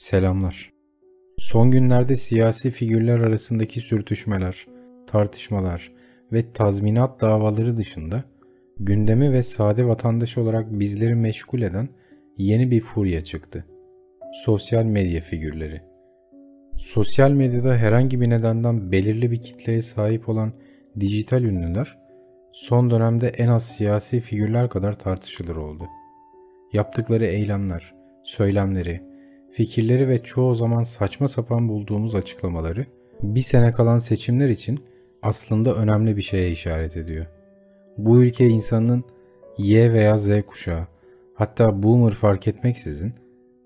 Selamlar. Son günlerde siyasi figürler arasındaki sürtüşmeler, tartışmalar ve tazminat davaları dışında gündemi ve sade vatandaş olarak bizleri meşgul eden yeni bir furya çıktı. Sosyal medya figürleri. Sosyal medyada herhangi bir nedenden belirli bir kitleye sahip olan dijital ünlüler son dönemde en az siyasi figürler kadar tartışılır oldu. Yaptıkları eylemler, söylemleri, fikirleri ve çoğu zaman saçma sapan bulduğumuz açıklamaları bir sene kalan seçimler için aslında önemli bir şeye işaret ediyor. Bu ülke insanın Y veya Z kuşağı hatta boomer fark etmeksizin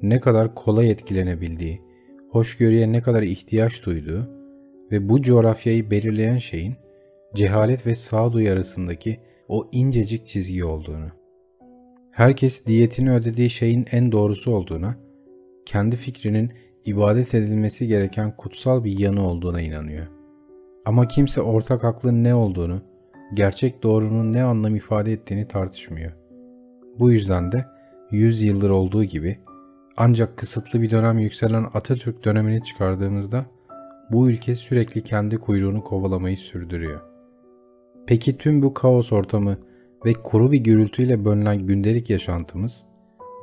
ne kadar kolay etkilenebildiği, hoşgörüye ne kadar ihtiyaç duyduğu ve bu coğrafyayı belirleyen şeyin cehalet ve sağduyu arasındaki o incecik çizgi olduğunu. Herkes diyetini ödediği şeyin en doğrusu olduğuna, kendi fikrinin ibadet edilmesi gereken kutsal bir yanı olduğuna inanıyor. Ama kimse ortak aklın ne olduğunu, gerçek doğrunun ne anlam ifade ettiğini tartışmıyor. Bu yüzden de 100 yıldır olduğu gibi ancak kısıtlı bir dönem yükselen Atatürk dönemini çıkardığımızda bu ülke sürekli kendi kuyruğunu kovalamayı sürdürüyor. Peki tüm bu kaos ortamı ve kuru bir gürültüyle bölünen gündelik yaşantımız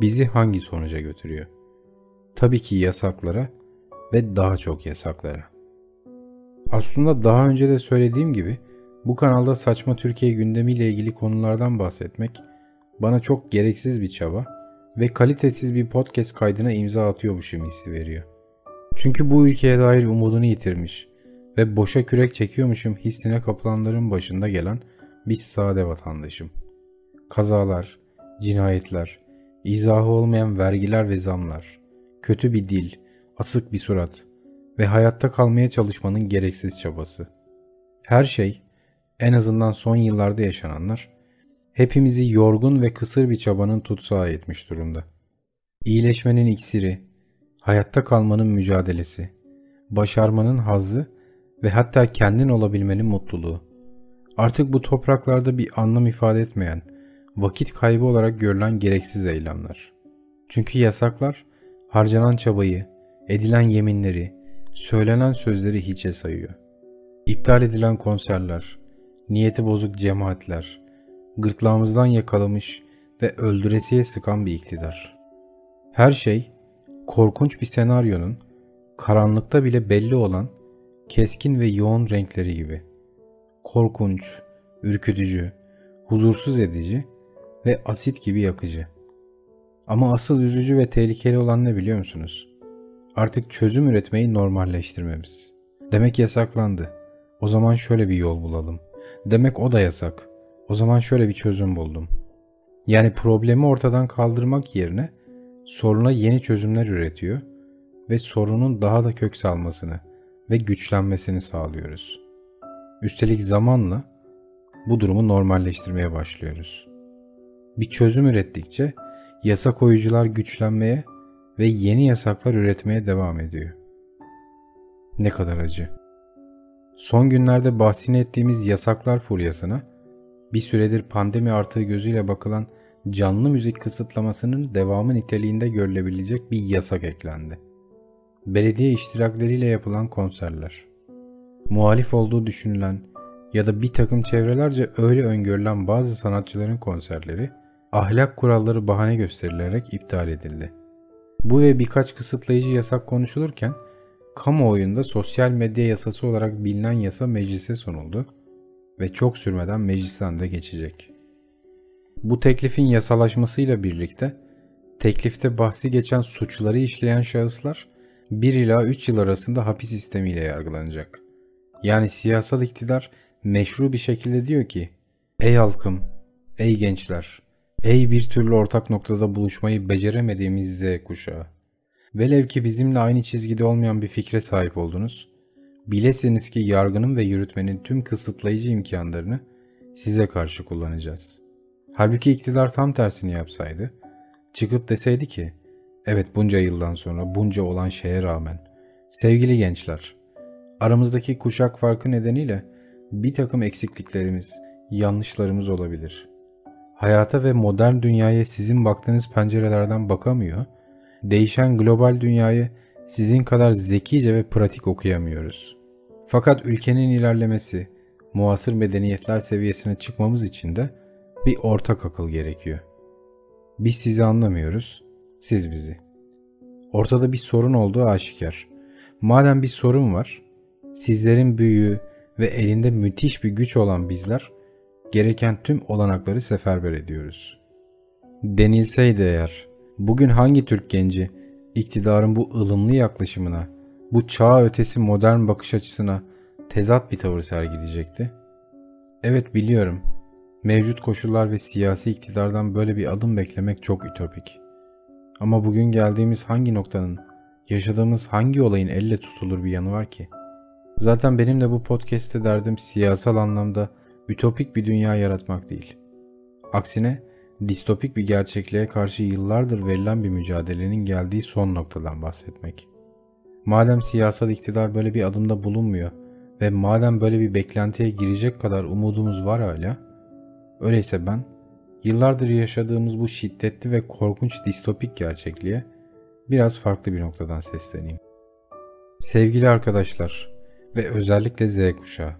bizi hangi sonuca götürüyor? Tabii ki yasaklara ve daha çok yasaklara. Aslında daha önce de söylediğim gibi bu kanalda saçma Türkiye gündemiyle ilgili konulardan bahsetmek bana çok gereksiz bir çaba ve kalitesiz bir podcast kaydına imza atıyormuşum hissi veriyor. Çünkü bu ülkeye dair umudunu yitirmiş ve boşa kürek çekiyormuşum hissine kapılanların başında gelen bir sade vatandaşım. Kazalar, cinayetler, izahı olmayan vergiler ve zamlar, kötü bir dil, asık bir surat ve hayatta kalmaya çalışmanın gereksiz çabası. Her şey, en azından son yıllarda yaşananlar, hepimizi yorgun ve kısır bir çabanın tutsağı etmiş durumda. İyileşmenin iksiri, hayatta kalmanın mücadelesi, başarmanın hazzı ve hatta kendin olabilmenin mutluluğu. Artık bu topraklarda bir anlam ifade etmeyen, vakit kaybı olarak görülen gereksiz eylemler. Çünkü yasaklar harcanan çabayı, edilen yeminleri, söylenen sözleri hiçe sayıyor. İptal edilen konserler, niyeti bozuk cemaatler, gırtlağımızdan yakalamış ve öldüresiye sıkan bir iktidar. Her şey korkunç bir senaryonun karanlıkta bile belli olan keskin ve yoğun renkleri gibi. Korkunç, ürkütücü, huzursuz edici ve asit gibi yakıcı. Ama asıl üzücü ve tehlikeli olan ne biliyor musunuz? Artık çözüm üretmeyi normalleştirmemiz. Demek yasaklandı. O zaman şöyle bir yol bulalım. Demek o da yasak. O zaman şöyle bir çözüm buldum. Yani problemi ortadan kaldırmak yerine soruna yeni çözümler üretiyor ve sorunun daha da kök salmasını ve güçlenmesini sağlıyoruz. Üstelik zamanla bu durumu normalleştirmeye başlıyoruz. Bir çözüm ürettikçe yasa koyucular güçlenmeye ve yeni yasaklar üretmeye devam ediyor. Ne kadar acı. Son günlerde bahsini ettiğimiz yasaklar furyasına bir süredir pandemi artığı gözüyle bakılan canlı müzik kısıtlamasının devamı niteliğinde görülebilecek bir yasak eklendi. Belediye iştirakleriyle yapılan konserler. Muhalif olduğu düşünülen ya da bir takım çevrelerce öyle öngörülen bazı sanatçıların konserleri ahlak kuralları bahane gösterilerek iptal edildi. Bu ve birkaç kısıtlayıcı yasak konuşulurken kamuoyunda sosyal medya yasası olarak bilinen yasa meclise sunuldu ve çok sürmeden meclisten de geçecek. Bu teklifin yasalaşmasıyla birlikte teklifte bahsi geçen suçları işleyen şahıslar 1 ila 3 yıl arasında hapis sistemiyle yargılanacak. Yani siyasal iktidar meşru bir şekilde diyor ki Ey halkım, ey gençler, ey bir türlü ortak noktada buluşmayı beceremediğimiz Z kuşağı. Velev ki bizimle aynı çizgide olmayan bir fikre sahip oldunuz. Bilesiniz ki yargının ve yürütmenin tüm kısıtlayıcı imkanlarını size karşı kullanacağız. Halbuki iktidar tam tersini yapsaydı, çıkıp deseydi ki, evet bunca yıldan sonra bunca olan şeye rağmen, sevgili gençler, aramızdaki kuşak farkı nedeniyle bir takım eksikliklerimiz, yanlışlarımız olabilir. Hayata ve modern dünyaya sizin baktığınız pencerelerden bakamıyor Değişen global dünyayı sizin kadar zekice ve pratik okuyamıyoruz. Fakat ülkenin ilerlemesi, muasır medeniyetler seviyesine çıkmamız için de bir ortak akıl gerekiyor. Biz sizi anlamıyoruz, siz bizi. Ortada bir sorun olduğu aşikar. Madem bir sorun var, sizlerin büyüğü ve elinde müthiş bir güç olan bizler gereken tüm olanakları seferber ediyoruz. Denilseydi eğer, bugün hangi Türk genci iktidarın bu ılımlı yaklaşımına, bu çağ ötesi modern bakış açısına tezat bir tavır sergileyecekti? Evet biliyorum, mevcut koşullar ve siyasi iktidardan böyle bir adım beklemek çok ütopik. Ama bugün geldiğimiz hangi noktanın, yaşadığımız hangi olayın elle tutulur bir yanı var ki? Zaten benim de bu podcast'te derdim siyasal anlamda ütopik bir dünya yaratmak değil. Aksine distopik bir gerçekliğe karşı yıllardır verilen bir mücadelenin geldiği son noktadan bahsetmek. Madem siyasal iktidar böyle bir adımda bulunmuyor ve madem böyle bir beklentiye girecek kadar umudumuz var hala, öyleyse ben yıllardır yaşadığımız bu şiddetli ve korkunç distopik gerçekliğe biraz farklı bir noktadan sesleneyim. Sevgili arkadaşlar ve özellikle Z kuşağı,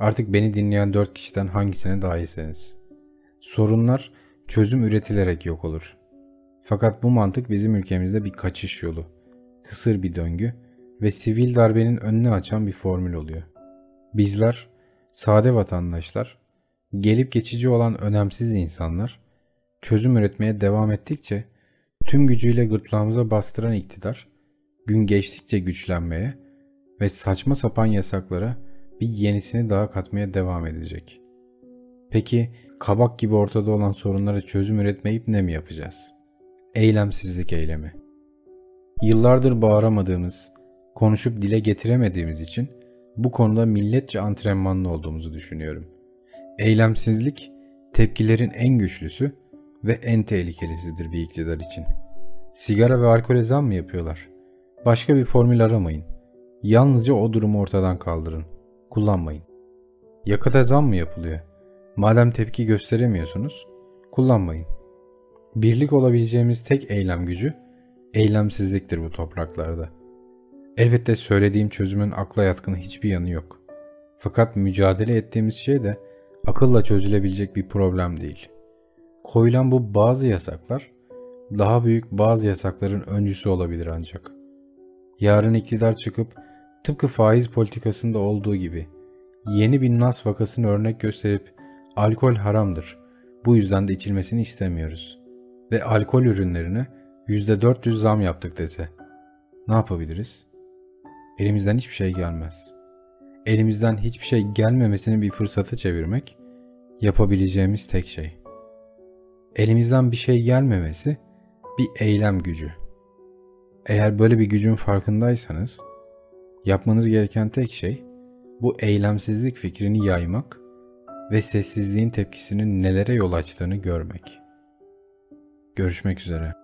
artık beni dinleyen dört kişiden hangisine dahilseniz, sorunlar çözüm üretilerek yok olur. Fakat bu mantık bizim ülkemizde bir kaçış yolu, kısır bir döngü ve sivil darbenin önünü açan bir formül oluyor. Bizler, sade vatandaşlar, gelip geçici olan önemsiz insanlar, çözüm üretmeye devam ettikçe tüm gücüyle gırtlağımıza bastıran iktidar, gün geçtikçe güçlenmeye ve saçma sapan yasaklara bir yenisini daha katmaya devam edecek. Peki kabak gibi ortada olan sorunlara çözüm üretmeyip ne mi yapacağız? Eylemsizlik eylemi. Yıllardır bağıramadığımız, konuşup dile getiremediğimiz için bu konuda milletçe antrenmanlı olduğumuzu düşünüyorum. Eylemsizlik tepkilerin en güçlüsü ve en tehlikelisidir bir iktidar için. Sigara ve alkole zam mı yapıyorlar? Başka bir formül aramayın. Yalnızca o durumu ortadan kaldırın. Kullanmayın. Yakıta zam mı yapılıyor? Madem tepki gösteremiyorsunuz, kullanmayın. Birlik olabileceğimiz tek eylem gücü, eylemsizliktir bu topraklarda. Elbette söylediğim çözümün akla yatkın hiçbir yanı yok. Fakat mücadele ettiğimiz şey de akılla çözülebilecek bir problem değil. Koyulan bu bazı yasaklar, daha büyük bazı yasakların öncüsü olabilir ancak. Yarın iktidar çıkıp tıpkı faiz politikasında olduğu gibi yeni bir nas vakasını örnek gösterip alkol haramdır. Bu yüzden de içilmesini istemiyoruz. Ve alkol ürünlerine %400 zam yaptık dese. Ne yapabiliriz? Elimizden hiçbir şey gelmez. Elimizden hiçbir şey gelmemesini bir fırsata çevirmek yapabileceğimiz tek şey. Elimizden bir şey gelmemesi bir eylem gücü. Eğer böyle bir gücün farkındaysanız yapmanız gereken tek şey bu eylemsizlik fikrini yaymak ve sessizliğin tepkisinin nelere yol açtığını görmek. Görüşmek üzere.